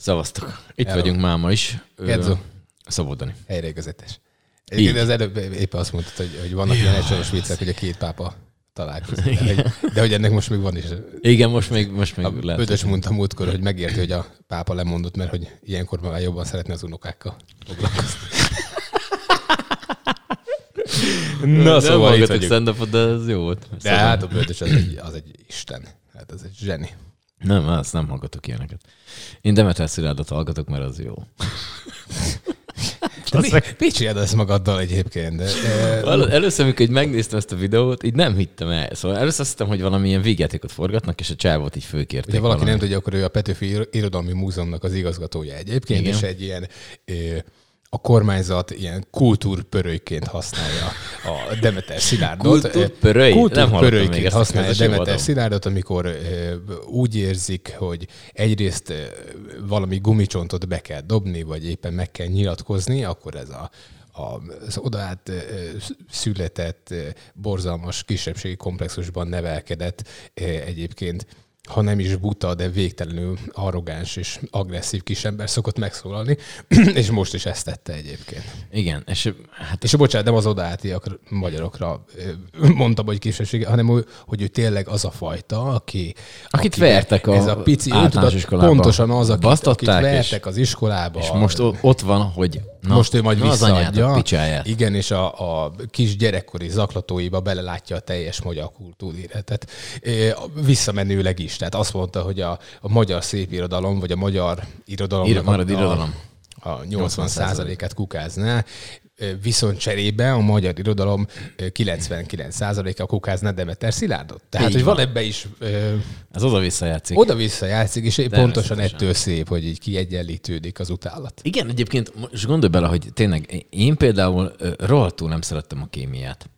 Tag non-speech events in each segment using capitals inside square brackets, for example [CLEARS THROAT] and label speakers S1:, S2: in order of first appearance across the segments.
S1: Szavaztok. Itt
S2: Hello.
S1: vagyunk máma is. Ö,
S2: Gedzo.
S1: Szabadani.
S2: Helyreigazítás. Egyébként az előbb éppen azt mondtad, hogy, hogy vannak ilyen egysoros viccek, hogy a két pápa találkozik. De, hogy, de hogy ennek most még van is.
S1: Igen, most még, most még
S2: A
S1: lehet.
S2: Ötös mondta múltkor, hogy megérti, hogy a pápa lemondott, mert hogy ilyenkor már jobban szeretne az unokákkal foglalkozni. Na,
S1: Nem
S2: szóval itt vagyunk.
S1: de ez jó volt.
S2: De
S1: Szóval-
S2: hát a böltös az egy, az egy isten. Hát az egy zseni.
S1: Nem, azt nem hallgatok ilyeneket. Én Demeter Szilárdot hallgatok, mert az jó.
S2: De mi, mit csinálod ezt magaddal egyébként? De, e,
S1: Először, amikor így megnéztem ezt a videót, így nem hittem el. Szóval először azt hittem, hogy valamilyen vígjátékot forgatnak, és a csávot így fölkérték.
S2: Ugye valaki
S1: valami.
S2: nem tudja, akkor ő a Petőfi Ir- Irodalmi Múzeumnak az igazgatója egyébként,
S1: Igen.
S2: és egy ilyen ö, a kormányzat ilyen kultúrpörölyként használja a Demeter Szilárdot.
S1: Nem ezt a
S2: használja
S1: kérdést,
S2: Demeter. Szilárdot, amikor úgy érzik, hogy egyrészt valami gumicsontot be kell dobni, vagy éppen meg kell nyilatkozni, akkor ez a a- az odaát született, borzalmas kisebbségi komplexusban nevelkedett egyébként ha nem is buta, de végtelenül arrogáns és agresszív kisember szokott megszólalni, [CLEARS THROAT] és most is ezt tette egyébként.
S1: Igen, és hát
S2: És bocsánat, nem az odaátiak magyarokra mondtam, hogy kisebbség, hanem hogy- hogy ő tényleg az a fajta, aki...
S1: Akit
S2: akinek
S1: vertek a
S2: ez a pici, ő tudod. Pontosan az, akit, akit
S1: Basztatták, és-
S2: vertek az iskolába.
S1: és most ott van, hogy na,
S2: most ő majd
S1: na az
S2: visszaadja.
S1: picsáját.
S2: Igen, és a, a kis gyerekkori zaklatóiba belelátja a teljes magyar kultúréletet. Visszamenőleg is. Tehát azt mondta, hogy a, a magyar szépirodalom, vagy a magyar irodalom,
S1: Ír- marad irodalom.
S2: a 80 át kukázná, viszont cserébe a magyar irodalom ö, 99%-a kukázná Demeter Szilárdot. Tehát,
S1: Így
S2: hogy van
S1: van.
S2: ebbe is ö,
S1: Ez oda-vissza játszik.
S2: oda-vissza játszik, és pontosan ettől szép, hogy így kiegyenlítődik az utálat.
S1: Igen, egyébként most gondolj bele, hogy tényleg én például rohadtul nem szerettem a kémiát.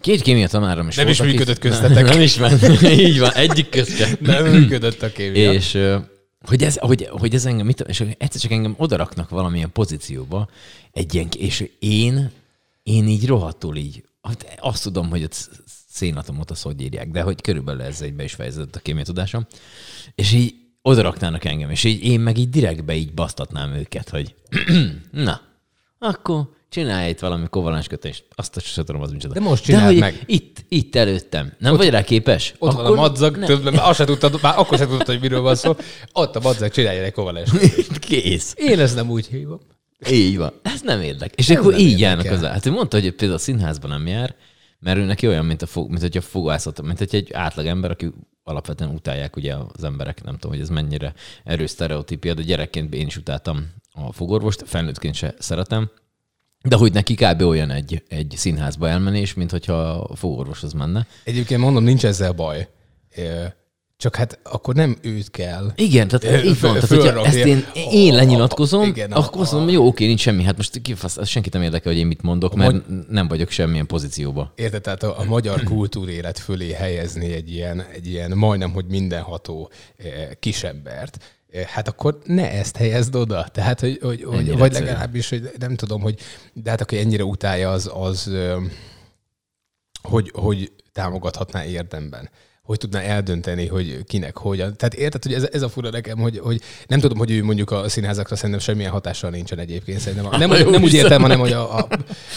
S1: Két kémia tanárom is
S2: Nem
S1: volt,
S2: is működött [LAUGHS] köztetek.
S1: Nem, nem is ment. [LAUGHS] Így van, egyik közte.
S2: Nem működött a kémia.
S1: És hogy ez, hogy, hogy ez engem, mit, és egyszer csak engem odaraknak valamilyen pozícióba, egy ilyen, és én, én így rohadtul így, hát azt tudom, hogy sz- szénatomot azt hogy írják, de hogy körülbelül ez egybe is fejeződött a kémia tudásom, és így odaraknának engem, és így én meg így direktbe így basztatnám őket, hogy [CLEARS THROAT] na, akkor csinálj itt valami kovalens kötést. Azt se tudom, az micsoda.
S2: De most
S1: De
S2: csináld
S1: hogy
S2: meg.
S1: Itt, itt előttem. Nem vagy rá képes?
S2: Ott van a madzag, már azt se tudtad, már akkor sem tudtad, hogy miről van szó. Ott a madzag, csinálj egy kovalens. [LAUGHS]
S1: Kész.
S2: Én ezt nem úgy hívom.
S1: Így van. Ez nem érdek. És
S2: Ez
S1: akkor
S2: nem
S1: így járnak hozzá. Hát ő mondta, hogy például a színházban nem jár, mert ő neki olyan, mint, a fog, mint hogyha fogászat, mint hogy egy átlag ember, aki alapvetően utálják ugye az emberek, nem tudom, hogy ez mennyire erős sztereotípia, de gyerekként én is utáltam a fogorvost, felnőttként se szeretem, de hogy neki kb. olyan egy, egy színházba elmenés, mint hogyha a fogorvoshoz menne.
S2: Egyébként mondom, nincs ezzel baj. Csak hát akkor nem őt kell.
S1: Igen, tehát így van. Tehát, hogyha ezt én, én lenyilatkozom,
S2: a- igen, a-
S1: akkor azt mondom, jó, oké, nincs semmi. Hát most kifasz, senkit nem érdekel, hogy én mit mondok, mert nem vagyok semmilyen pozícióba.
S2: Érted, tehát a, a magyar kultúrélet fölé helyezni egy ilyen, egy ilyen majdnem, hogy mindenható kisembert, hát akkor ne ezt helyezd oda. Tehát, hogy, hogy, hogy vagy legalábbis, hogy nem tudom, hogy de hát aki ennyire utálja, az, az hogy, hogy támogathatná érdemben hogy tudná eldönteni, hogy kinek hogyan. Tehát érted, hogy ez, ez a fura nekem, hogy, hogy nem tudom, hogy ő mondjuk a színházakra szerintem semmilyen hatással nincsen egyébként. Szerintem a, nem,
S1: Jó,
S2: nem úgy értem, hanem hogy, a, a,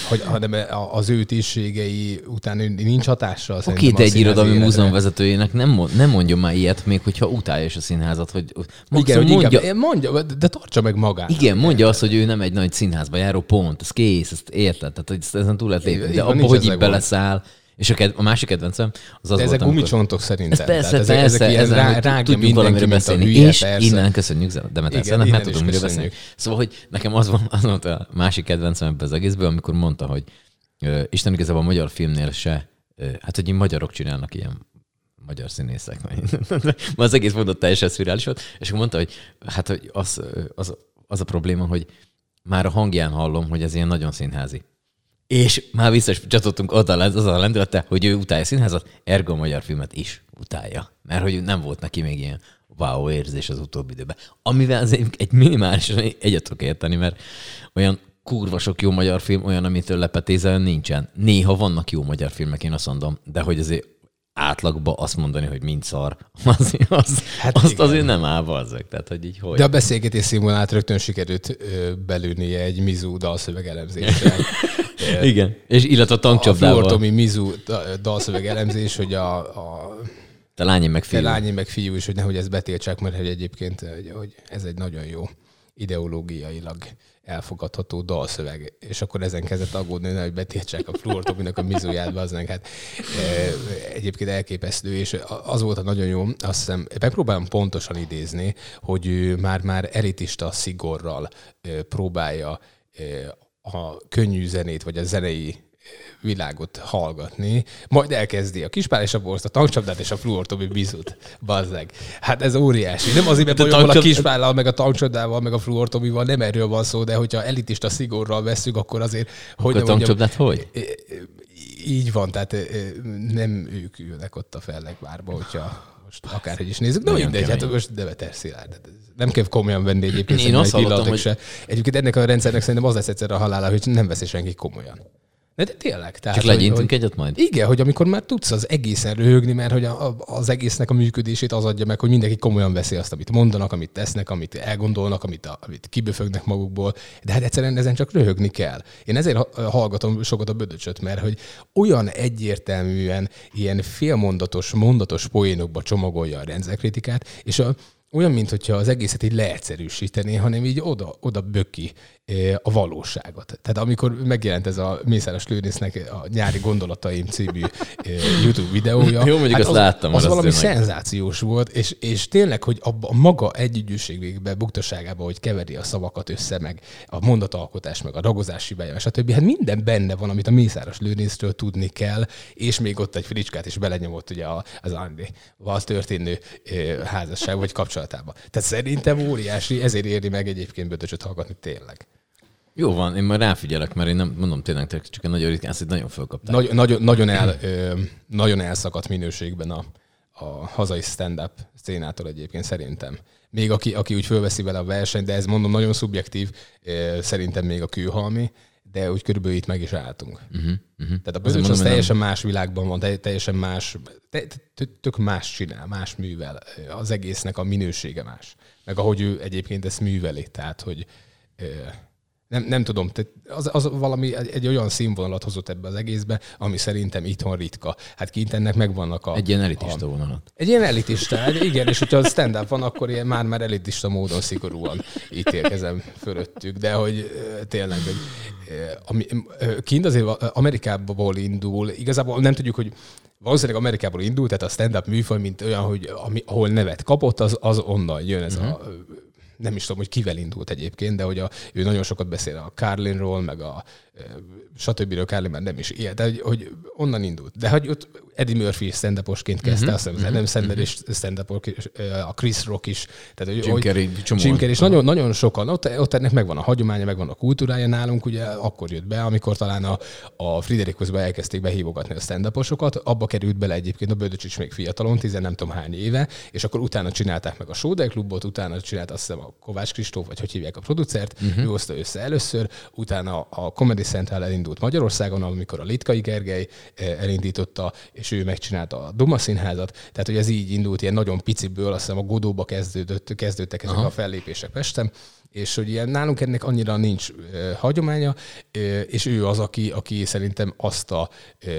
S2: hogy hanem az ő tisztségei után nincs hatással.
S1: Oké,
S2: szerintem
S1: de egy irodalmi múzeum vezetőjének nem, mond, nem mondjon már ilyet, még hogyha utálja is a színházat, hogy
S2: Igen, hogy
S1: mondja,
S2: inkább, mondja, de tartsa meg magát.
S1: igen, mondja azt, hogy ő nem egy nagy színházba járó pont, ez kész, ezt érted, tehát hogy ezen túl lehet lépni, de abba, hogy így beleszáll, és a, ked- a másik kedvencem az az
S2: De ezek
S1: volt, amikor-
S2: gumicsontok szerintem.
S1: Ez persze,
S2: Tehát
S1: persze,
S2: ezek, ezek ilyen
S1: ezen,
S2: rá, rágja mint a
S1: beszélni.
S2: hülye,
S1: és
S2: persze.
S1: innen köszönjük Demeter
S2: Igen,
S1: Szennek, mert tudunk miről beszélni. Szóval, hogy nekem az, van, az volt a másik kedvencem ebben az egészből, amikor mondta, hogy ö, Isten igazából a magyar filmnél se, ö, hát hogy magyarok csinálnak ilyen magyar színészek. [LAUGHS] Már az egész mondott teljesen szürreális volt, és akkor mondta, hogy hát hogy az, az, az a probléma, hogy már a hangján hallom, hogy ez ilyen nagyon színházi. És már vissza is csatottunk oda az a lendülete, hogy ő utálja a színházat, ergo a magyar filmet is utálja. Mert hogy nem volt neki még ilyen wow érzés az utóbbi időben. Amivel azért egy minimálisan egyet tudok érteni, mert olyan kurva sok jó magyar film, olyan, amitől lepetézel nincsen. Néha vannak jó magyar filmek, én azt mondom, de hogy azért átlagba azt mondani, hogy mind szar, [LAUGHS] az, az, hát azt igen. azért nem áll bazzak. Tehát, hogy így hogy.
S2: De a beszélgetés szimulát rögtön sikerült belőnie egy Mizu dalszöveg elemzéssel. [LAUGHS]
S1: igen, és illetve a tankcsapdával.
S2: A Fluortomi Mizu dalszöveg elemzés, hogy a, a
S1: te lányi meg fiú.
S2: Te lányi meg fiú is, hogy nehogy ezt betiltsák, mert hogy egyébként hogy ez egy nagyon jó ideológiailag elfogadható dalszöveg, és akkor ezen kezdett aggódni, hogy betiltsák a fluortominak a mizóját, az hát egyébként elképesztő, és az volt a nagyon jó, azt hiszem, megpróbálom pontosan idézni, hogy ő már-már elitista szigorral próbálja a könnyű zenét, vagy a zenei világot hallgatni, majd elkezdi a kispál és a borzt, a tankcsapdát és a fluortomi bizut. Bazzeg. Hát ez óriási. Nem azért, mert a, tankcsap... a kispállal, meg a tankcsapdával, meg a fluortomival nem erről van szó, de hogyha elitista szigorral veszük, akkor azért...
S1: Hogy a tankcsapdát hogy?
S2: Így van, tehát nem ők ülnek ott a fellegvárba, hogyha most akárhogy is nézzük, de mindegy, hát most Demeter Szilárd. Nem kell komolyan venni egyébként. Én azt hallottam, hogy... Se. Egyébként ennek a rendszernek szerintem az lesz egyszer a halála, hogy nem veszi senki komolyan. De, de tényleg.
S1: Tehát, Csak legyintünk hogy, egyet majd?
S2: Igen, hogy amikor már tudsz az egészen röhögni, mert hogy a, az egésznek a működését az adja meg, hogy mindenki komolyan veszi azt, amit mondanak, amit tesznek, amit elgondolnak, amit, a, amit kiböfögnek magukból. De hát egyszerűen ezen csak röhögni kell. Én ezért hallgatom sokat a bödöcsöt, mert hogy olyan egyértelműen ilyen félmondatos, mondatos poénokba csomagolja a rendszerkritikát, és a, olyan, mintha az egészet így leegyszerűsítené, hanem így oda, oda böki a valóságot. Tehát amikor megjelent ez a Mészáros Lőnésznek a Nyári Gondolataim című YouTube videója,
S1: Jó, mondjuk hát azt
S2: az,
S1: láttam.
S2: Az, az valami szenzációs volt, és, és tényleg, hogy a, a maga együgyűségvégbe, buktaságába, hogy keveri a szavakat össze, meg a mondatalkotás, meg a ragozási bejön, stb. Hát minden benne van, amit a Mészáros Lőnészről tudni kell, és még ott egy fricskát is belenyomott ugye az Andi az történő házasság vagy kapcsolatába. Tehát szerintem óriási, ezért éri meg egyébként bötöcsöt hallgatni tényleg.
S1: Jó van, én majd ráfigyelek, mert én nem mondom tényleg, csak egy nagyon ritkán, ezt nagyon fölkaptam.
S2: Nagy, nagyon, nagyon, el, ö, nagyon elszakadt minőségben a, a hazai stand-up szénától egyébként szerintem. Még aki, aki úgy fölveszi vele a versenyt, de ez mondom nagyon szubjektív, ö, szerintem még a kőhalmi, de úgy körülbelül itt meg is álltunk. Uh-huh, uh-huh. Tehát a bőröcs az teljesen nem... más világban van, teljesen más, tök más csinál, más művel. Az egésznek a minősége más. Meg ahogy ő egyébként ezt műveli, tehát hogy nem, nem tudom, tehát az, az valami egy, egy olyan színvonalat hozott ebbe az egészbe, ami szerintem itthon ritka. Hát kint ennek megvannak a...
S1: Egy ilyen elitista a, vonalat.
S2: Egy ilyen elitista, igen, és hogyha stand-up van, akkor ilyen már-már elitista módon szigorúan ítélkezem fölöttük, de hogy tényleg, hogy ami, kint azért Amerikából indul, igazából nem tudjuk, hogy valószínűleg Amerikából indult, tehát a stand-up műfaj, mint olyan, hogy ami, ahol nevet kapott, az, az onnan jön ez uh-huh. a nem is tudom, hogy kivel indult egyébként, de hogy a, ő nagyon sokat beszél a Carlinról, meg a stb. Már nem is ilyen, de hogy, hogy onnan indult. De hogy ott Eddie Murphy stand kezdte, uh-huh. azt hiszem, Adam Sandler is stand a Chris Rock is. Tehát, hogy,
S1: Jim Carrey,
S2: Jim Carrey, és nagyon, nagyon sokan, ott, ott ennek megvan a hagyománya, megvan a kultúrája nálunk, ugye akkor jött be, amikor talán a, a Friderikusba elkezdték behívogatni a stand abba került bele egyébként a Bödöcsics még fiatalon, tizen nem tudom hány éve, és akkor utána csinálták meg a Sóder klubot, utána csinált azt hiszem a Kovács Kristóf, vagy hogy hívják a producert, uh-huh. ő hozta össze először, utána a Comedy Central elindult Magyarországon, amikor a Litkai Gergely eh, elindította, és ő megcsinálta a Duma Színházat. Tehát, hogy ez így indult, ilyen nagyon piciből, azt hiszem a Godóba kezdődött, kezdődtek ezek Aha. a fellépések Pestem, és hogy ilyen nálunk ennek annyira nincs e, hagyománya, e, és ő az, aki, aki szerintem azt a e,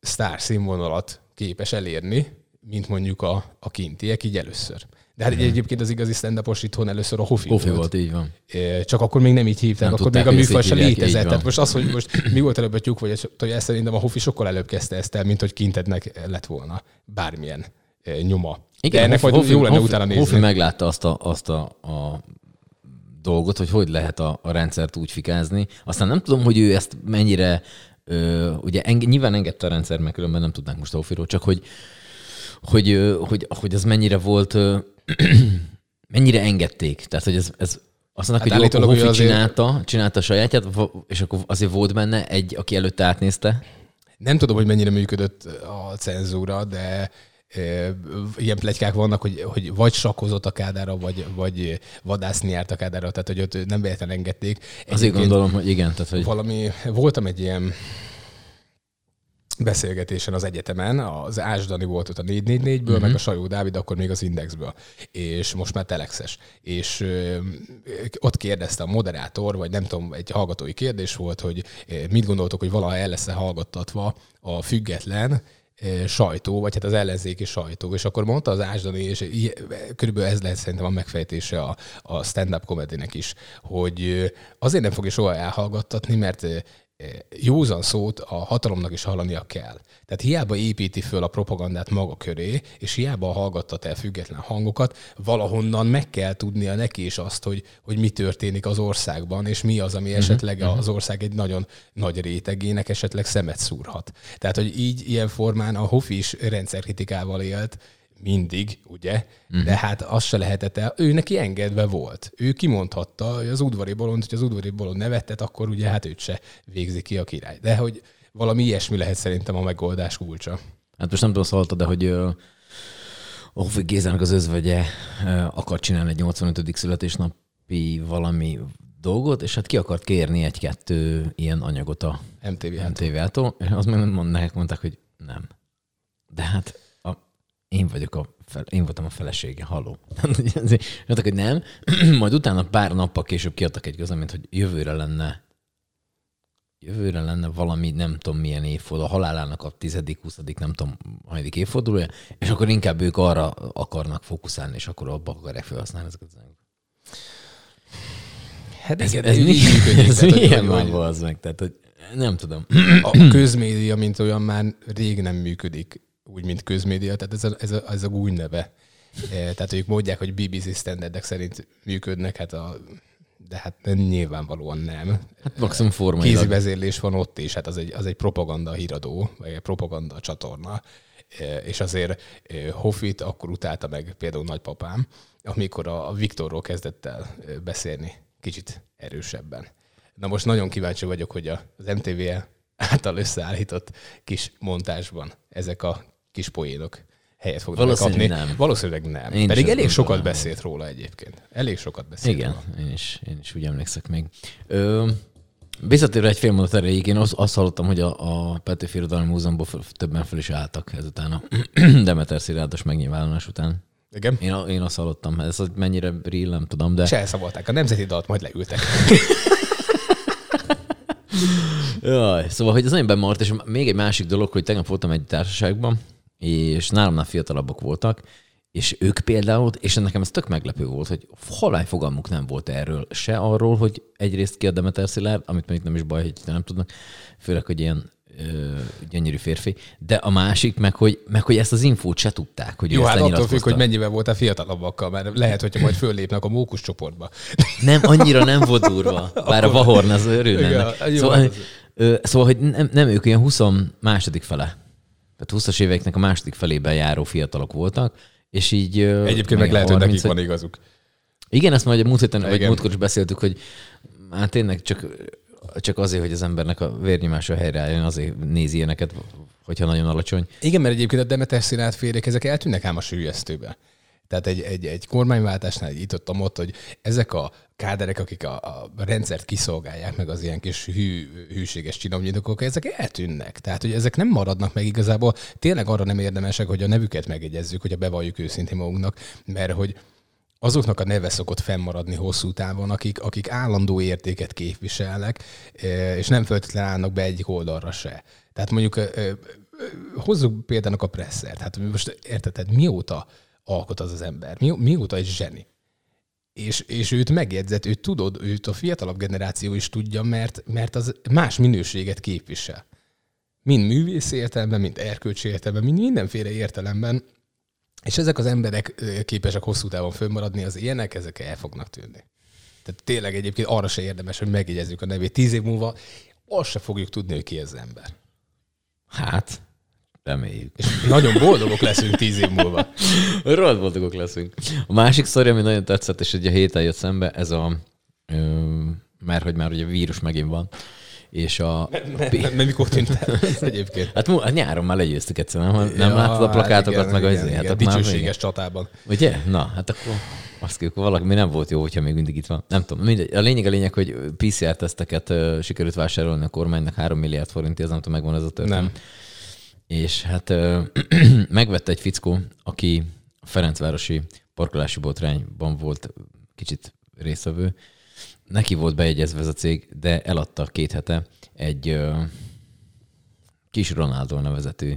S2: sztár színvonalat képes elérni, mint mondjuk a, a kintiek, így először. De hát egyébként az igazi stand itthon először a Hofi,
S1: Hofi volt. volt. így van.
S2: Csak akkor még nem így hívták, nem akkor még a műfaj sem létezett. Tehát most az, hogy most mi volt előbb a tyúk, vagy hogy ezt szerintem a Hofi sokkal előbb kezdte ezt el, mint hogy kintednek lett volna bármilyen nyoma. Igen, De ennek Hofi, majd jó lenne Hofi, utána nézni.
S1: Hofi meglátta azt a, azt a, a dolgot, hogy hogy lehet a, a rendszert úgy fikázni. Aztán nem tudom, hogy ő ezt mennyire, ö, ugye enge, nyilván engedte a rendszer, mert különben nem tudnánk most a Hofiról, csak hogy, hogy, hogy, hogy az mennyire volt [CLEARS THROAT] mennyire engedték? Tehát, hogy ez, ez azt mondják, hát hogy jó, Hofi azért... csinálta, csinálta a sajátját, és akkor azért volt benne egy, aki előtte átnézte?
S2: Nem tudom, hogy mennyire működött a cenzúra, de ilyen plegykák vannak, hogy, hogy vagy sakkozott a kádára, vagy, vagy vadászni járt a kádára, tehát hogy ott nem véletlen engedték.
S1: Azért gondolom, hogy igen. Tehát, hogy...
S2: Valami, voltam egy ilyen beszélgetésen az egyetemen, az Ásdani volt ott a 444-ből, uh-huh. meg a Sajó Dávid, akkor még az Indexből, és most már Telexes. És ö, ott kérdezte a moderátor, vagy nem tudom, egy hallgatói kérdés volt, hogy mit gondoltok, hogy valaha el lesz-e hallgattatva a független sajtó, vagy hát az ellenzéki sajtó, és akkor mondta az Ásdani, és körülbelül ez lehet szerintem a megfejtése a, a stand-up comedynek is, hogy azért nem fogja soha elhallgattatni, mert józan szót a hatalomnak is hallania kell. Tehát hiába építi föl a propagandát maga köré, és hiába hallgattat el független hangokat, valahonnan meg kell tudnia neki is azt, hogy, hogy mi történik az országban, és mi az, ami mhm, esetleg uh-huh. az ország egy nagyon nagy rétegének esetleg szemet szúrhat. Tehát, hogy így ilyen formán a Hofi is rendszerkritikával élt, mindig, ugye? Uh-huh. De hát az se lehetett el. Ő neki engedve volt. Ő kimondhatta, hogy az udvari bolond, hogy az udvari bolond nevettet, akkor ugye hát őt se végzi ki a király. De hogy valami ilyesmi lehet szerintem a megoldás kulcsa.
S1: Hát most nem tudom, szólta, de hogy uh, Hofi Gézának az özvegye akar csinálni egy 85. születésnapi valami dolgot, és hát ki akart kérni egy-kettő ilyen anyagot a MTV-től. MTV az meg mondták, hogy nem. De hát én vagyok a fel, én voltam a felesége, haló. [LAUGHS] Mondtak, hogy nem, [CLEARS THROAT] majd utána pár nappal később kiadtak egy közleményt, hogy jövőre lenne jövőre lenne valami, nem tudom milyen évforduló, a halálának a tizedik, huszadik, nem tudom, hanyadik évfordulója, és akkor inkább ők arra akarnak fókuszálni, és akkor abba akarják felhasználni ezeket az. Hát ez, ez, ez, mi, ez milyen van az meg? Tehát, hogy nem tudom.
S2: A [CLEARS THROAT] közmédia, mint olyan már rég nem működik úgy, mint közmédia, tehát ez a, ez a, ez a új neve. E, tehát ők mondják, hogy BBC standardek szerint működnek, hát a, de hát nyilvánvalóan nem.
S1: Hát maximum formai.
S2: Kézi vezérlés van ott is, hát az egy, az egy propaganda híradó, vagy egy propaganda csatorna. E, és azért e, Hoffit akkor utálta meg például nagypapám, amikor a Viktorról kezdett el beszélni kicsit erősebben. Na most nagyon kíváncsi vagyok, hogy az MTV által összeállított kis montásban ezek a kis poénok helyet fognak
S1: Valószínűleg
S2: kapni.
S1: nem.
S2: Valószínűleg nem. Én Pedig elég sokat nem. beszélt róla egyébként. Elég sokat beszélt
S1: Igen,
S2: róla.
S1: én is, én is úgy emlékszek még. Ö, Visszatérve egy fél mondat erejéig, én azt, azt hallottam, hogy a, a Petőfi Irodalmi Múzeumból többen fel is álltak ezután a [CLEARS THROAT] Demeter Szilárdos megnyilvánulás után.
S2: Igen?
S1: Én, én azt hallottam, ez hogy mennyire real, nem tudom, de...
S2: Se elszabolták a nemzeti dalt, majd leültek. [LAUGHS]
S1: Jaj, szóval, hogy ez nagyon bemaradt, és még egy másik dolog, hogy tegnap voltam egy társaságban, és nálamnál fiatalabbak voltak, és ők például, és nekem ez tök meglepő volt, hogy halány fogalmuk nem volt erről, se arról, hogy egyrészt ki a Demeter Szilárd, amit mondjuk nem is baj, hogy nem tudnak, főleg, hogy ilyen ö, gyönyörű férfi, de a másik, meg hogy, meg hogy ezt az infót se tudták. Hogy
S2: Jó, hát attól függ, hogy mennyivel volt a fiatalabbakkal, mert lehet, hogyha majd föllépnek a mókus csoportba.
S1: Nem, annyira nem volt durva, bár a Vahorn az örülne. Szóval, szóval, hogy nem, nem ők ilyen 20 második fele. Tehát 20-as éveknek a második felében járó fiatalok voltak, és így...
S2: Egyébként meg lehet, hogy nekik van igazuk.
S1: Igen, ezt majd a múlt héten, vagy múltkor is beszéltük, hogy hát tényleg csak csak azért, hogy az embernek a vérnyomása helyreálljon, azért nézi ilyeneket, hogyha nagyon alacsony.
S2: Igen, mert egyébként a Demeter színát férjék, ezek eltűnnek ám a sűjesztőbe. Tehát egy, egy, egy kormányváltásnál itt ott, hogy ezek a káderek, akik a, a rendszert kiszolgálják, meg az ilyen kis hű, hűséges csinomnyitókok, ezek eltűnnek. Tehát, hogy ezek nem maradnak meg igazából. Tényleg arra nem érdemesek, hogy a nevüket megegyezzük, hogy a bevalljuk őszintén magunknak, mert hogy azoknak a neve szokott fennmaradni hosszú távon, akik, akik állandó értéket képviselnek, és nem feltétlenül állnak be egyik oldalra se. Tehát mondjuk hozzuk például a presszert. Hát most érted, mióta alkot az az ember? Mi, mióta egy zseni? És, és őt megjegyzett, őt tudod, őt a fiatalabb generáció is tudja, mert, mert az más minőséget képvisel. Mind művész értelemben, mind erkölcsi értelemben, mind mindenféle értelemben és ezek az emberek képesek hosszú távon fönnmaradni, az ilyenek, ezek el fognak tűnni. Tehát tényleg egyébként arra se érdemes, hogy megjegyezzük a nevét. Tíz év múlva azt se fogjuk tudni, hogy ki ez az ember.
S1: Hát, reméljük.
S2: És nagyon boldogok leszünk tíz év múlva.
S1: Rohadt boldogok leszünk. A másik sztori, ami nagyon tetszett, és ugye a héten jött szembe, ez a, ö, mert hogy már ugye vírus megint van, és a...
S2: Mert mikor tűnt el [LAUGHS] egyébként?
S1: Hát, hát nyáron már legyőztük egyszer, nem, nem ja, láttad a plakátokat, igen, meg az
S2: igen, hát dicsőséges csatában.
S1: Ugye? Na, hát akkor azt kell, valaki mi nem volt jó, hogyha még mindig itt van. Nem tudom, mindegy. A lényeg a lényeg, hogy PCR-teszteket sikerült vásárolni a kormánynak 3 milliárd forintért, nem tudom, megvan ez a történet. Nem. És hát ö, [CLEARS THROAT] megvette egy fickó, aki a Ferencvárosi parkolási botrányban volt kicsit részvevő. Neki volt bejegyezve ez a cég, de eladta két hete egy ö, kis Ronaldo nevezetű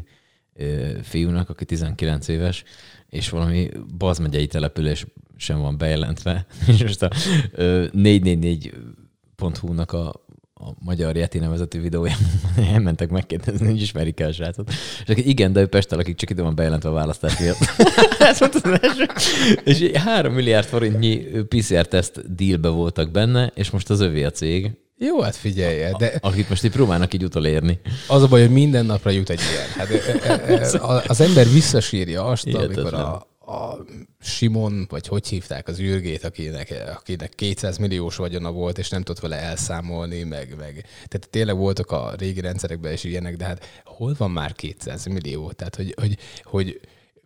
S1: ö, fiúnak, aki 19 éves, és valami Baz megyei település sem van bejelentve, [LAUGHS] és most a ö, 444.hu-nak a a Magyar Yeti nevezetű videójában [LAUGHS] elmentek megkérdezni, hogy ismerik el a srácot. És aki igen, de ő Pestel, akik csak ide van bejelentve a választás miatt. [LAUGHS] Ez volt az első. És 3 milliárd forintnyi PCR-teszt dealbe voltak benne, és most az övé a cég.
S2: Jó, hát figyelj, de...
S1: Akit most így próbálnak így utolérni.
S2: Az a baj, hogy minden napra jut egy ilyen. Hát, az ember visszasírja azt,
S1: Hihetetlen.
S2: amikor a, a Simon, vagy hogy hívták az űrgét, akinek, akinek 200 milliós vagyona volt, és nem tudott vele elszámolni, meg, meg. Tehát tényleg voltak a régi rendszerekben is ilyenek, de hát hol van már 200 millió? Tehát, hogy, hogy, hogy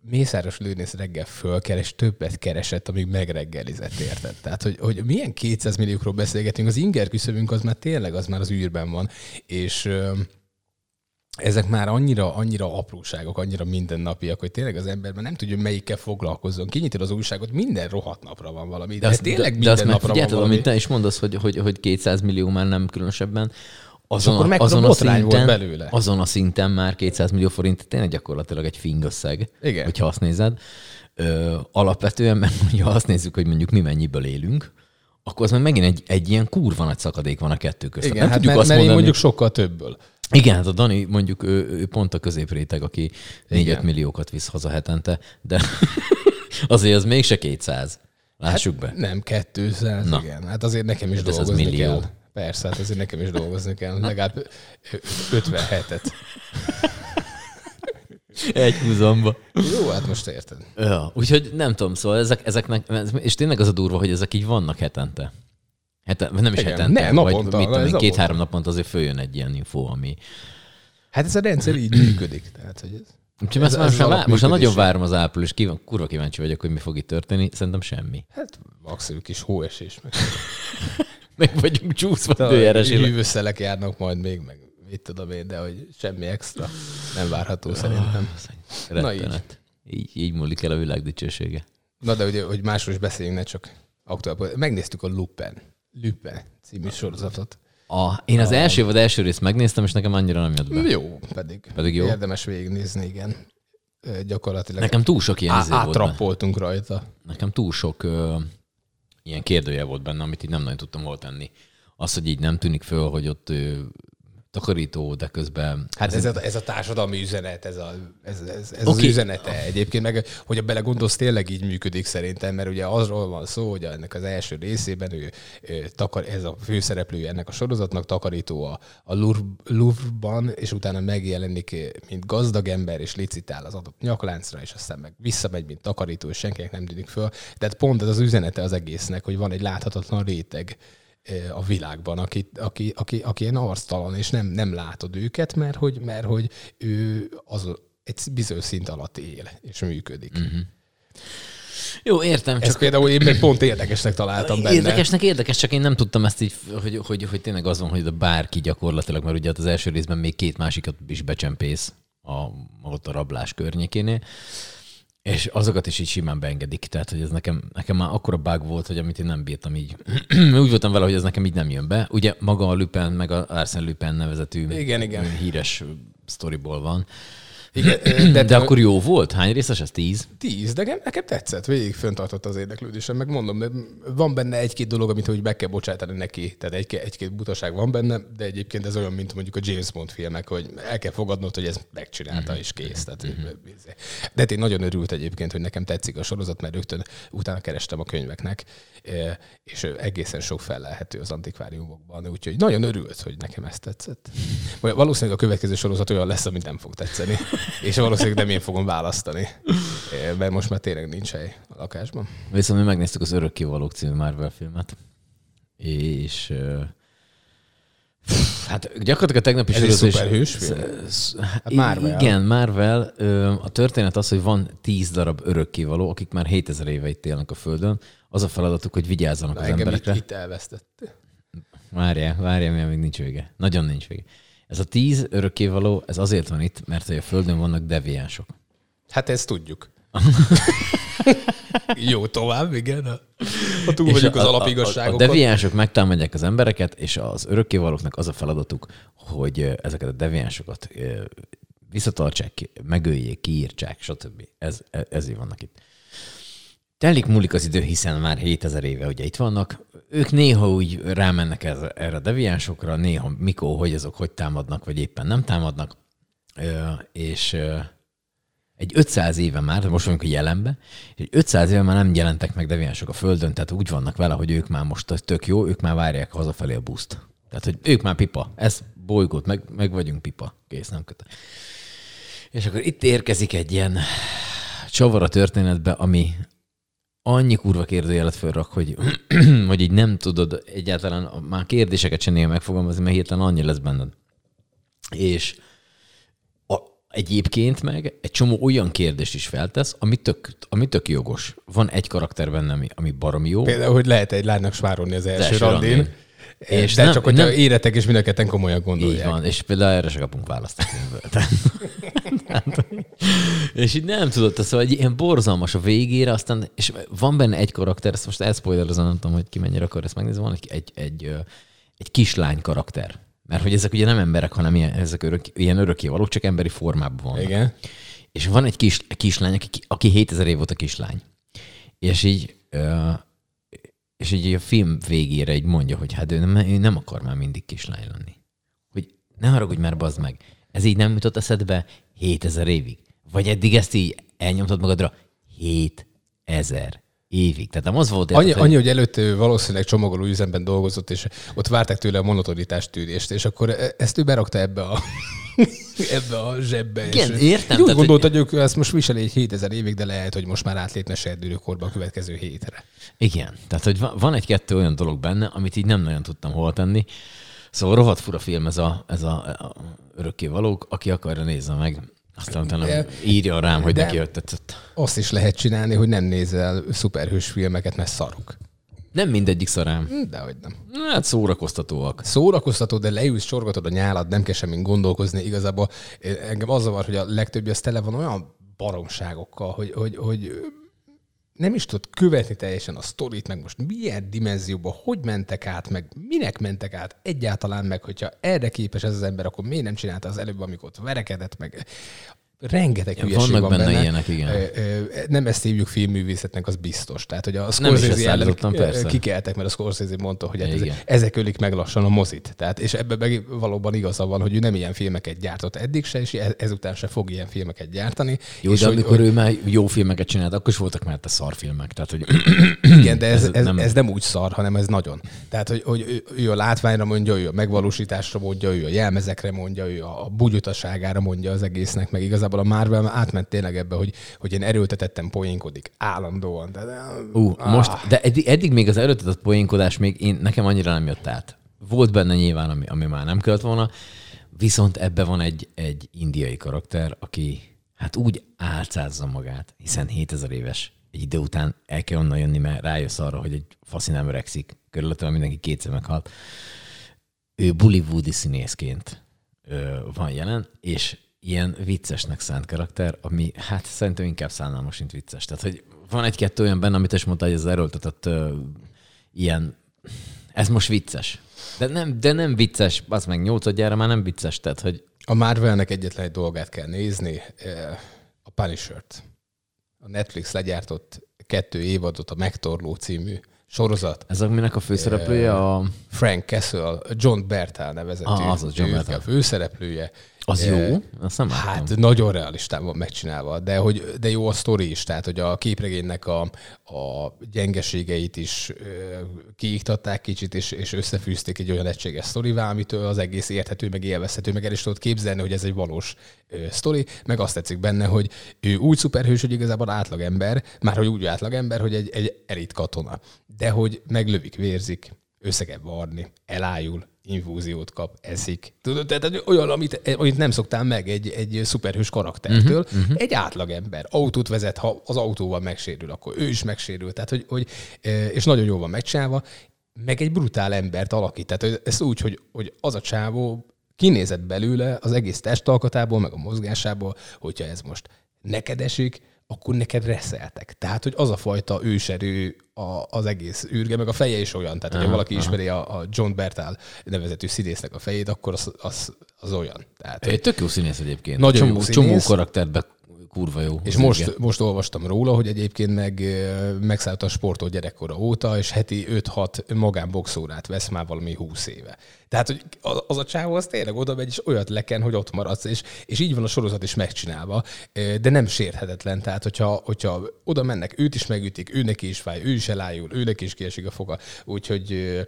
S2: Mészáros Lőnész reggel fölkel, és többet keresett, amíg megreggelizett, érted? Tehát, hogy, hogy milyen 200 milliókról beszélgetünk, az inger küszöbünk az már tényleg, az már az űrben van, és ezek már annyira, annyira apróságok, annyira mindennapiak, hogy tényleg az emberben nem tudja, melyikkel foglalkozzon. Kinyitod az újságot, minden rohadt napra van valami. De,
S1: az,
S2: ez tényleg
S1: de,
S2: minden
S1: de azt
S2: napra van valami.
S1: amit te is mondasz, hogy, hogy, hogy 200 millió már nem különösebben.
S2: Azon, akkor mekkora botrány volt belőle.
S1: azon a szinten már 200 millió forint tényleg gyakorlatilag egy fingösszeg,
S2: Igen.
S1: hogyha azt nézed. Ö, alapvetően, mert ha azt nézzük, hogy mondjuk mi mennyiből élünk, akkor az meg megint egy, egy ilyen kurva nagy szakadék van a kettő között.
S2: Igen,
S1: nem
S2: hát
S1: tudjuk
S2: mert,
S1: azt
S2: mert én
S1: mondani,
S2: mondjuk sokkal többből.
S1: Igen, hát a Dani mondjuk ő, ő pont a középréteg, aki 4
S2: Igen.
S1: milliókat visz haza hetente, de [LAUGHS] azért az mégse 200. Lássuk be.
S2: Nem, 200,
S1: Na.
S2: igen. Hát azért nekem is
S1: Hát ez az
S2: dolgozni
S1: millió.
S2: kell. Persze, hát azért nekem is dolgozni kell. Legalább 57-et. [LAUGHS]
S1: Egy húzamba.
S2: Jó, hát most érted.
S1: Ja, úgyhogy nem tudom, szóval ezek, ezeknek, és tényleg az a durva, hogy ezek így vannak hetente. Heten, nem is
S2: Igen,
S1: hetente,
S2: ne, naponta,
S1: vagy mit tudom két-három naponta azért följön egy ilyen info, ami...
S2: Hát ez a rendszer így működik. Tehát, hogy ez...
S1: Úgyhogy
S2: Ez-
S1: ez, most, most nagyon várom az április, kívan, kurva kíváncsi vagyok, hogy mi fog itt történni. Szerintem semmi.
S2: Hát maximum kis hóesés. Meg [LAUGHS]
S1: Meg vagyunk csúszva időjárásére.
S2: hűvöszelek járnak majd még, meg mit tudom én, de hogy semmi extra nem várható szerintem. Na így.
S1: Így, így múlik el a világ dicsősége.
S2: Na de ugye, hogy másról is beszéljünk, ne csak aktuál. Megnéztük a Lupin. Lupin című sorozatot.
S1: A, én az első vagy első részt megnéztem, és nekem annyira nem jött be.
S2: Jó, pedig.
S1: Pedig jó?
S2: Érdemes végignézni, igen. Gyakorlatilag
S1: Nekem túl sok ilyen
S2: á-
S1: izé volt
S2: átrappoltunk rajta.
S1: Nekem túl sok ö, ilyen kérdője volt benne, amit így nem nagyon tudtam hol tenni. Az, hogy így nem tűnik föl, hogy ott ö, takarító, de közben...
S2: Hát ez, a, ez a társadalmi üzenet, ez, a, ez, ez, ez
S1: Oké.
S2: az üzenete egyébként, meg hogy a belegondolsz, tényleg így működik szerintem, mert ugye azról van szó, hogy ennek az első részében ő, ő takar, ez a főszereplője ennek a sorozatnak, takarító a, a Louvre- Louvre-ban, és utána megjelenik, mint gazdag ember, és licitál az adott nyakláncra, és aztán meg visszamegy, mint takarító, és senkinek nem tűnik föl. Tehát pont ez az üzenete az egésznek, hogy van egy láthatatlan réteg, a világban, aki, aki, aki, aki ilyen arctalan, és nem, nem látod őket, mert hogy, mert hogy ő az egy bizonyos szint alatt él, és működik. Mm.
S1: Jó, értem,
S2: Ezt
S1: csak
S2: például én meg pont érdekesnek találtam benne.
S1: Érdekesnek érdekes, csak én nem tudtam ezt így, hogy, hogy, hogy tényleg az van, hogy bárki gyakorlatilag, mert ugye az első részben még két másikat is becsempész a, ott a rablás környékénél, és azokat is így simán beengedik. Tehát, hogy ez nekem, nekem már akkora bug volt, hogy amit én nem bírtam így. [CLEARS THROAT] Úgy voltam vele, hogy ez nekem így nem jön be. Ugye maga a Lupin, meg a Arsène Lupin nevezetű
S2: Igen, igen.
S1: híres sztoriból van.
S2: Igen, [CLEARS THROAT]
S1: De,
S2: de,
S1: akkor jó volt? Hány részes ez? Tíz?
S2: Tíz, de nekem, nekem tetszett, végig föntartott az érdeklődésem, meg mondom, de van benne egy-két dolog, amit hogy meg kell bocsátani neki, tehát egy, egy-két butaság van benne, de egyébként ez olyan, mint mondjuk a James Bond filmek, hogy el kell fogadnod, hogy ez megcsinálta és kész. Tehát, De hát én nagyon örült egyébként, hogy nekem tetszik a sorozat, mert rögtön utána kerestem a könyveknek, és egészen sok fellelhető az antikváriumokban, úgyhogy nagyon örült, hogy nekem ez tetszett. Valószínűleg a következő sorozat olyan lesz, amit nem fog tetszeni, és valószínűleg nem én fogom választani, mert most már tényleg nincs hely a lakásban.
S1: Viszont mi megnéztük az Örökkévalók című Marvel filmet, és hát gyakorlatilag a tegnapi
S2: Ez egy
S1: sorozat is-
S2: szuperhős film? Hát Marvel.
S1: Igen, Marvel. A történet az, hogy van tíz darab örökkévaló, akik már 7000 éve itt élnek a Földön. Az a feladatuk, hogy vigyázzanak
S2: Na,
S1: az
S2: engem itt,
S1: emberekre.
S2: itt elvesztett.
S1: Várjál, várjál, mert még nincs vége. Nagyon nincs vége. Ez a tíz örökkévaló, ez azért van itt, mert a Földön vannak deviánsok.
S2: Hát ezt tudjuk. [LAUGHS] Jó, tovább, igen. Ha túl
S1: És
S2: vagyunk
S1: a-
S2: az
S1: a-
S2: alapigazságokon.
S1: A, a deviánsok megtámadják az embereket, és az örökkévalóknak az a feladatuk, hogy ezeket a deviánsokat visszatartsák, megöljék, kiírtsák, stb. Ez, e- ezért vannak itt. Telik múlik az idő, hiszen már 7000 éve ugye itt vannak. Ők néha úgy rámennek ez, erre a deviánsokra, néha mikor, hogy azok hogy támadnak, vagy éppen nem támadnak. Ö, és egy 500 éve már, most vagyunk a jelenbe, egy 500 éve már nem jelentek meg deviánsok a Földön, tehát úgy vannak vele, hogy ők már most tök jó, ők már várják hazafelé a buszt. Tehát, hogy ők már pipa, ez bolygót, meg, meg vagyunk pipa, kész, nem köte. És akkor itt érkezik egy ilyen csavar a történetbe, ami annyi kurva kérdőjelet fölrak, hogy, [CLEARS THROAT] hogy így nem tudod egyáltalán már kérdéseket sem néha megfogalmazni, mert hirtelen annyi lesz benned. És a, egyébként meg egy csomó olyan kérdést is feltesz, ami tök, ami tök jogos. Van egy karakter benne, ami, ami baromi jó.
S2: Például, hogy lehet egy lánynak svárolni az első,
S1: első
S2: randin.
S1: randin.
S2: És de
S1: nem-
S2: csak, hogyha
S1: nem-
S2: éretek, és mind a komolyan
S1: Így
S2: gondolják.
S1: van, és például erre se kapunk választ. [LAUGHS] tehát- [LAUGHS] és így nem tudod, tehát szóval egy ilyen borzalmas a végére, aztán, és van benne egy karakter, ezt most elszpoilerozom, nem tudom, hogy ki mennyire akar ezt megnézni, van egy, egy, egy, egy kislány karakter. Mert hogy ezek ugye nem emberek, hanem ilyen, ezek örök, ilyen örökkévalók, csak emberi formában vannak.
S2: Igen.
S1: És van egy kis, kislány, aki, aki 7000 év volt a kislány. És így, és így a film végére így mondja, hogy hát ő nem, ő nem akar már mindig kislány lenni. Hogy ne haragudj már, bazd meg. Ez így nem jutott eszedbe 7000 évig. Vagy eddig ezt így elnyomtad magadra 7000 évig. Tehát nem az volt,
S2: Annyi,
S1: érted,
S2: annyi, hogy előtt ő valószínűleg csomagoló üzemben dolgozott, és ott várták tőle a monotonitás tűrést, és akkor e- ezt ő berakta ebbe a, [LAUGHS] ebbe a zsebbe.
S1: Igen,
S2: és
S1: értem,
S2: Úgy
S1: tehát,
S2: gondolta, hogy ők ezt most viseli egy 7000 évig, de lehet, hogy most már átlépne serdülőkorba a következő hétre.
S1: Igen, tehát hogy van- van egy-kettő olyan dolog benne, amit így nem nagyon tudtam hol tenni. Szóval rohadt fura film ez a, ez a, a örökkévalók, aki akarja nézze meg. Aztán utána
S2: De-
S1: írja rám, hogy
S2: de-
S1: neki jött tetszett.
S2: Azt is lehet csinálni, hogy nem nézel szuperhős filmeket, mert szarok.
S1: Nem mindegyik szarám.
S2: Hm, Dehogy nem.
S1: Hát szórakoztatóak.
S2: Szórakoztató, de leülsz, sorgatod a nyálad, nem kell semmin gondolkozni. Igazából engem az zavar, hogy a legtöbbi az tele van olyan baromságokkal, hogy, hogy, hogy nem is tudod követni teljesen a sztorit, meg most milyen dimenzióban, hogy mentek át, meg minek mentek át egyáltalán, meg hogyha erre képes ez az ember, akkor miért nem csinálta az előbb, amikor verekedett, meg rengeteg
S1: Ja,
S2: hülyeség
S1: vannak
S2: van
S1: benne
S2: benne.
S1: ilyenek, igen.
S2: Nem ezt hívjuk filmművészetnek, az biztos. Tehát, hogy a Scorsese ellen kikeltek, mert a Scorsese mondta, hogy hát
S1: Igen.
S2: ezek ölik meg lassan a mozit. Tehát, és ebben meg valóban igaza van, hogy ő nem ilyen filmeket gyártott eddig se, és e- ezután se fog ilyen filmeket gyártani.
S1: Jó,
S2: és
S1: de
S2: hogy,
S1: amikor
S2: hogy,
S1: ő már jó filmeket csinált, akkor is voltak már te szarfilmek. Tehát, hogy
S2: igen, de ez,
S1: ez
S2: ez,
S1: nem-
S2: ez, nem úgy szar, hanem ez nagyon. Tehát, hogy, hogy ő, a látványra mondja, ő a megvalósításra mondja, ő a jelmezekre mondja, ő a bugyutaságára mondja az egésznek, meg igazából a Marvel átment tényleg ebbe, hogy, hogy én erőltetettem poénkodik állandóan. De,
S1: Ú,
S2: Ah.
S1: most, de eddig, eddig még az erőltetett poénkodás még én, nekem annyira nem jött át. Volt benne nyilván, ami, ami már nem kellett volna, viszont ebbe van egy, egy indiai karakter, aki hát úgy álcázza magát, hiszen 7000 éves. Egy idő után el kell onnan jönni, mert rájössz arra, hogy egy faszi nem öregszik. Körülöttem mindenki kétszer meghalt. Ő bollywoodi színészként van jelen, és ilyen viccesnek szánt karakter, ami hát szerintem inkább szánalmas, mint vicces. Tehát, hogy van egy-kettő olyan benne, amit is mondta, hogy az erőltetett ö, ilyen, ez most vicces. De nem, de nem vicces, az meg nyolcadjára már nem vicces, tehát, hogy
S2: A Marvelnek egyetlen egy dolgát kell nézni, a Punisher-t. A Netflix legyártott kettő évadot, a Megtorló című sorozat.
S1: ez aminek a főszereplője a...
S2: Frank Castle, John Bertal nevezetű.
S1: Ah, az az John Bertal.
S2: A főszereplője.
S1: Az jó? Azt nem láttam.
S2: Hát nagyon realistán van megcsinálva, de, hogy, de jó a sztori is, tehát hogy a képregénynek a, a gyengeségeit is ö, kiiktatták kicsit, és, és összefűzték egy olyan egységes sztorivá, amitől az egész érthető, meg élvezhető, meg el is tudod képzelni, hogy ez egy valós ö, sztori, meg azt tetszik benne, hogy ő úgy szuperhős, hogy igazából átlagember, már hogy úgy átlagember, hogy egy, egy elit katona, de hogy meglövik, vérzik, össze kell varni, elájul, infúziót kap, eszik. Tudod, tehát olyan, amit, amit nem szoktál meg egy, egy szuperhős karaktertől. Uh-huh, uh-huh. Egy átlagember. Autót vezet, ha az autóval megsérül, akkor ő is megsérül. Tehát, hogy, hogy, és nagyon jól van megcsinálva, meg egy brutál embert alakít. Tehát ezt úgy, hogy, hogy az a csávó kinézett belőle az egész testalkatából, meg a mozgásából, hogyha ez most neked esik, akkor neked reszeltek. Tehát, hogy az a fajta őserő a, az egész űrge, meg a feje is olyan. Tehát, hogyha valaki aha. ismeri a, a John Bertal nevezetű színésznek a fejét, akkor az, az, az olyan. Tehát,
S1: Egy tök jó színész egyébként.
S2: Nagyon
S1: csomó,
S2: jó színész.
S1: Csomó karaktert be kurva jó.
S2: És most, most olvastam róla, hogy egyébként meg ö, megszállt a sportot gyerekkora óta, és heti 5-6 magánboxórát vesz már valami 20 éve. Tehát, hogy az- a csávó az tényleg oda megy, és olyat leken, hogy ott maradsz, és, és így van a sorozat is megcsinálva, de nem sérthetetlen. Tehát, hogyha, hogyha oda mennek, őt is megütik, ő neki is fáj, ő is elájul, ő neki is kiesik a foga. Úgyhogy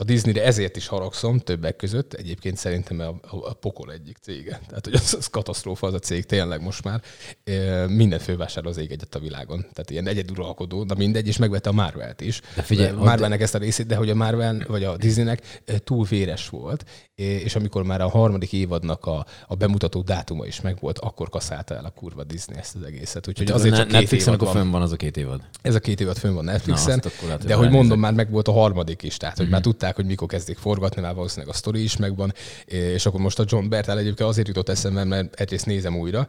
S2: a Disneyre ezért is haragszom többek között. Egyébként szerintem a, a, pokol egyik cége. Tehát, hogy az, az katasztrófa az a cég tényleg most már. E, Minden fővásárol az ég egyet a világon. Tehát ilyen egyeduralkodó, na mindegy, és megvette a Marvelt is.
S1: De figyelj,
S2: a Marvelnek ezt a részét, de hogy a Marvel, vagy a Disneynek túl véres volt, és amikor már a harmadik évadnak a, a bemutató dátuma is megvolt, akkor kaszálta el a kurva Disney ezt az egészet. Úgyhogy azért
S1: a
S2: csak két
S1: Netflixen akkor fönn van az a két évad.
S2: Ez a két évad fönn van Netflixen,
S1: Na, lehet,
S2: de hogy mondom, már meg volt a harmadik is, tehát hogy már tudták, hogy mikor kezdik forgatni, már valószínűleg a sztori is megvan, és akkor most a John Bertal egyébként azért jutott eszembe, mert egyrészt nézem újra,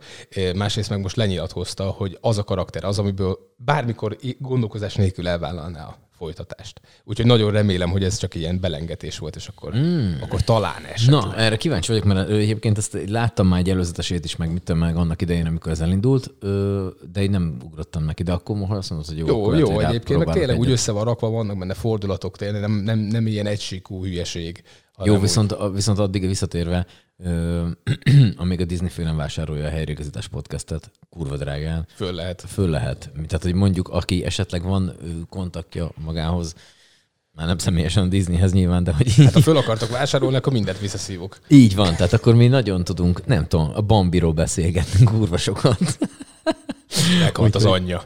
S2: másrészt meg most lenyilatkozta, hogy az a karakter az, amiből bármikor gondolkozás nélkül elvállalná folytatást. Úgyhogy nagyon remélem, hogy ez csak ilyen belengetés volt, és akkor, mm. akkor talán esetleg.
S1: Na, erre kíváncsi vagyok, mert egyébként ezt láttam már egy előzetesét is, meg mit tudom, meg annak idején, amikor ez elindult, de én nem ugrottam neki, de akkor most azt mondod, hogy jó,
S2: Jó,
S1: akkor lehet,
S2: jó,
S1: hogy
S2: egyébként meg tényleg úgy
S1: egyet.
S2: össze van rakva, vannak benne fordulatok, tényleg nem, nem, nem ilyen egysíkú hülyeség.
S1: Jó,
S2: hanem úgy-
S1: viszont, viszont addig visszatérve, [CLEARS THROAT] amíg a Disney fél nem vásárolja a helyreigazítás podcastet, kurva drágán,
S2: Föl lehet.
S1: föl lehet. Tehát, hogy mondjuk, aki esetleg van kontaktja magához, már nem személyesen a Disneyhez nyilván, de hogy
S2: Hát ha föl akartok vásárolni, akkor mindent visszaszívok.
S1: így van, tehát akkor mi nagyon tudunk, nem tudom, a Bambiról beszélgetünk kurva sokat.
S2: Meghalt az anyja.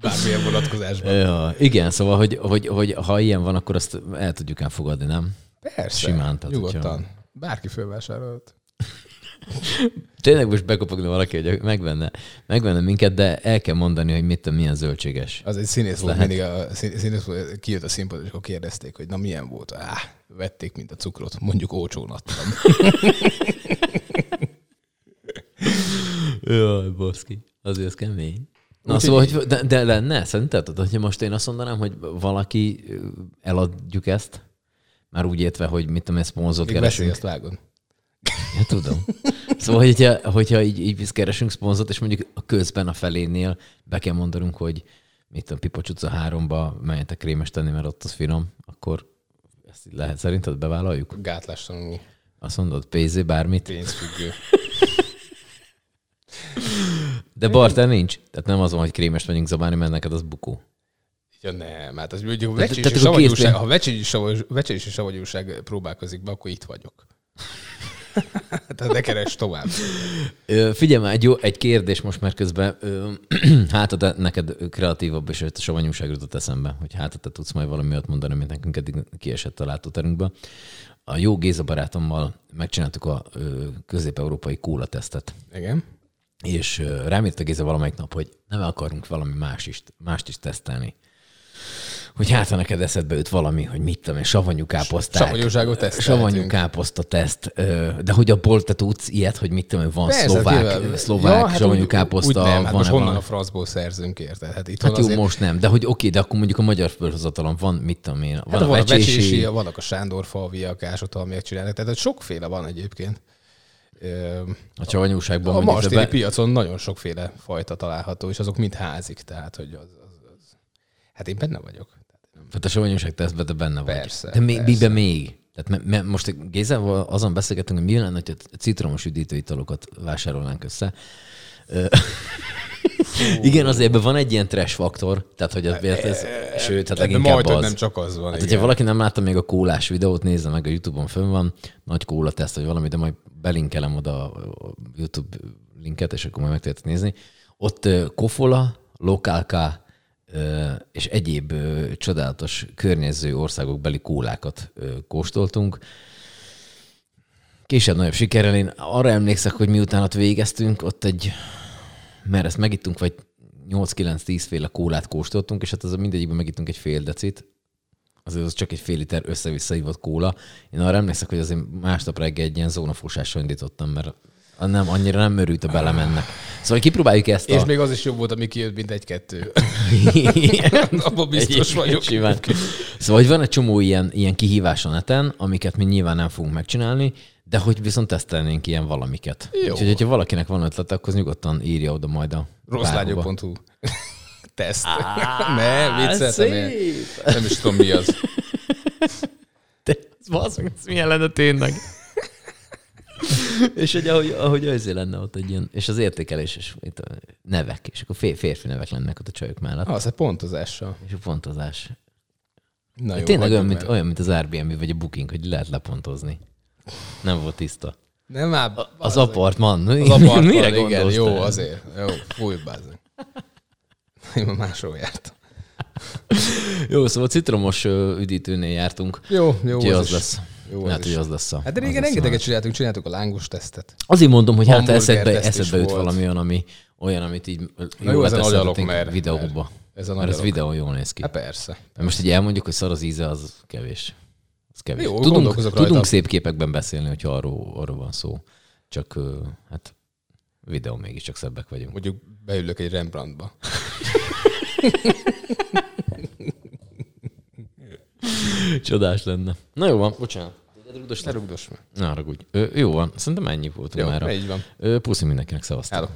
S2: Bármilyen vonatkozásban.
S1: Ja, igen, szóval, hogy, hogy, hogy, ha ilyen van, akkor azt el tudjuk elfogadni, nem?
S2: Persze.
S1: Simán, tehát
S2: Nyugodtan.
S1: hogyha-
S2: Bárki fölvásárolt. [LAUGHS]
S1: Tényleg most bekopogni valaki, hogy megvenne, megvenne minket, de el kell mondani, hogy mit tudom, milyen zöldséges.
S2: Az egy színész volt, mindig a szín- színész volt, kijött a színpadra, és akkor kérdezték, hogy na milyen volt. Á, vették, mint a cukrot. Mondjuk olcsón adtam. [LAUGHS]
S1: Jaj, baszki. Azért ez kemény. Na,
S2: Úgyhogy
S1: szóval, hogy, de, de lenne, szerinted, hogyha most én azt mondanám, hogy valaki eladjuk ezt, már úgy értve, hogy mit tudom, én szponzort
S2: Még
S1: keresünk.
S2: veszélyest vágod.
S1: Ja, tudom. Szóval, hogyha, hogyha így, így keresünk szponzort, és mondjuk a közben a felénél be kell mondanunk, hogy mit tudom, Pipocs utca háromba menjetek krémes tenni, mert ott az finom, akkor ezt így lehet szerinted bevállaljuk?
S2: Gátlástalanul
S1: Azt mondod, PZ bármit?
S2: pénzfüggő.
S1: De barter nincs. Tehát nem az van, hogy krémest megyünk zabálni, mert neked az bukó.
S2: Ja nem, hát az mondjuk vecsési savanyúság, ha vecsési savany- vecsési savanyúság próbálkozik be, akkor itt vagyok. [LAUGHS] Tehát ne keres tovább.
S1: Ö, Figyelj már, egy, jó, egy kérdés most már közben. Ö, [CLEARS THROAT] Hát, de neked kreatívabb és a savanyúság jutott eszembe, hogy hát te tudsz majd valami olyat mondani, mint nekünk eddig kiesett a látóterünkbe. A jó Géza barátommal megcsináltuk a ö, közép-európai kóla tesztet,
S2: Igen.
S1: és ö, rám írt a Géza valamelyik nap, hogy nem akarunk valami más is, mást is tesztelni. Hogy hát, ha neked eszedbe jut valami, hogy mit tudom én, savanyú káposzták.
S2: Savanyúságot tesztelhetünk.
S1: Savanyú káposzta teszt. De hogy abból te tudsz ilyet, hogy mit tudom én, van
S2: Persze,
S1: szlovák,
S2: nyilván.
S1: szlovák
S2: Ja, hát
S1: savanyú
S2: úgy-
S1: káposzta.
S2: Úgy nem, hát
S1: van
S2: most honnan
S1: van?
S2: a francból szerzünk érted? Hát itt
S1: Hát jó,
S2: azért,
S1: most nem, de hogy oké, de akkor mondjuk a magyar fölhozatalon van, mit tudom én, van
S2: Hát
S1: a
S2: van a
S1: vecsési,
S2: vecsési, vannak a Sándor falviak, ásótalmiak csinálnak, tehát sokféle van egyébként.
S1: A savanyúságban
S2: A
S1: de be,
S2: piacon nagyon sokféle fajta található, és azok mind házik, tehát hogy az, az, az. Hát én benne vagyok.
S1: Tehát a savanyúság tesztben te benne vagy.
S2: Persze,
S1: De még,
S2: persze.
S1: miben még? Tehát me, me, most Gézával azon beszélgetünk, hogy mi lenne, hogy a citromos üdítőitalokat vásárolnánk össze. Igen, azért ebben van egy ilyen trash faktor, tehát hogy az, ez, sőt, hát
S2: Ebben
S1: leginkább
S2: majd,
S1: az.
S2: nem csak az van.
S1: Hát, hogyha valaki nem látta még a kólás videót, nézze meg, a Youtube-on fönn van, nagy kóla teszt, vagy valami, de majd belinkelem oda a YouTube linket, és akkor majd meg tudjátok nézni. Ott kofola, lokálká és egyéb csodálatos környező országok beli kólákat kóstoltunk. Később nagyobb sikerrel én arra emlékszek, hogy miután ott végeztünk, ott egy, mert ezt megittunk, vagy 8-9-10 féle kólát kóstoltunk, és hát az mindegyikben megittunk egy fél decit, azért az csak egy fél liter össze-vissza kóla. Én arra emlékszek, hogy azért másnap reggel egy ilyen zónafúsással indítottam, mert nem, annyira nem örült a belemennek. Szóval kipróbáljuk ezt a...
S2: És még az is jobb volt, ami kijött, mint egy-kettő. [LAUGHS] Abban biztos vagyok.
S1: Simán. Szóval, hogy van egy csomó ilyen, ilyen kihívás a neten, amiket mi nyilván nem fogunk megcsinálni, de hogy viszont tesztelnénk ilyen valamiket.
S2: Jó.
S1: Úgyhogy, hogyha valakinek van ötlete, akkor az nyugodtan írja oda majd a bárhova.
S2: Rosszlágyok.hu [LAUGHS] Teszt. [LAUGHS] ne, vicceltem én. Nem is tudom, mi az.
S1: De basszony, ez milyen lenne tényleg. És hogy ahogy, ahogy azért lenne ott egy ilyen, és az értékelés, és itt a nevek, és akkor fér, férfi nevek lennek ott a csajok mellett.
S2: Az egy pontozással.
S1: És a pontozás.
S2: Na jó,
S1: Tényleg olyan mint,
S2: el.
S1: olyan, mint az Airbnb vagy a Booking, hogy lehet lepontozni. Nem volt tiszta.
S2: Nem már...
S1: Az apartman.
S2: Az [LAUGHS] apartman,
S1: Mire
S2: igen, jó,
S1: te?
S2: azért. Jó, fúj, bázzak. [LAUGHS] Én már máshol jártam.
S1: Jó, szóval citromos üdítőnél jártunk.
S2: Jó, jó,
S1: Úgyhogy
S2: az
S1: az lesz.
S2: Jó,
S1: Lehet, hogy az lesz a...
S2: Hát de régen rengeteget csináltunk, csináltuk a lángos tesztet.
S1: Azért mondom, hogy hát eszedbe, eszedbe jut valami olyan, ami, olyan, amit így
S2: Na jó, ez a nagy alok,
S1: beteszhetnénk
S2: mert-
S1: videóba.
S2: mert ez a
S1: Mert ez videó jól néz ki.
S2: Hát persze.
S1: De most, hogy elmondjuk, hogy szar az íze, az kevés. Az kevés.
S2: Jó,
S1: tudunk, tudunk szép képekben beszélni, hogyha arról, arról van szó. Csak hát videó mégiscsak szebbek vagyunk.
S2: Mondjuk beülök egy Rembrandtba. [LAUGHS]
S1: Csodás lenne. Na jó van, bocsánat.
S2: Ne rugdos meg.
S1: Ne haragudj. Jó van, szerintem ennyi volt már.
S2: így van.
S1: Puszi mindenkinek, szevasztok.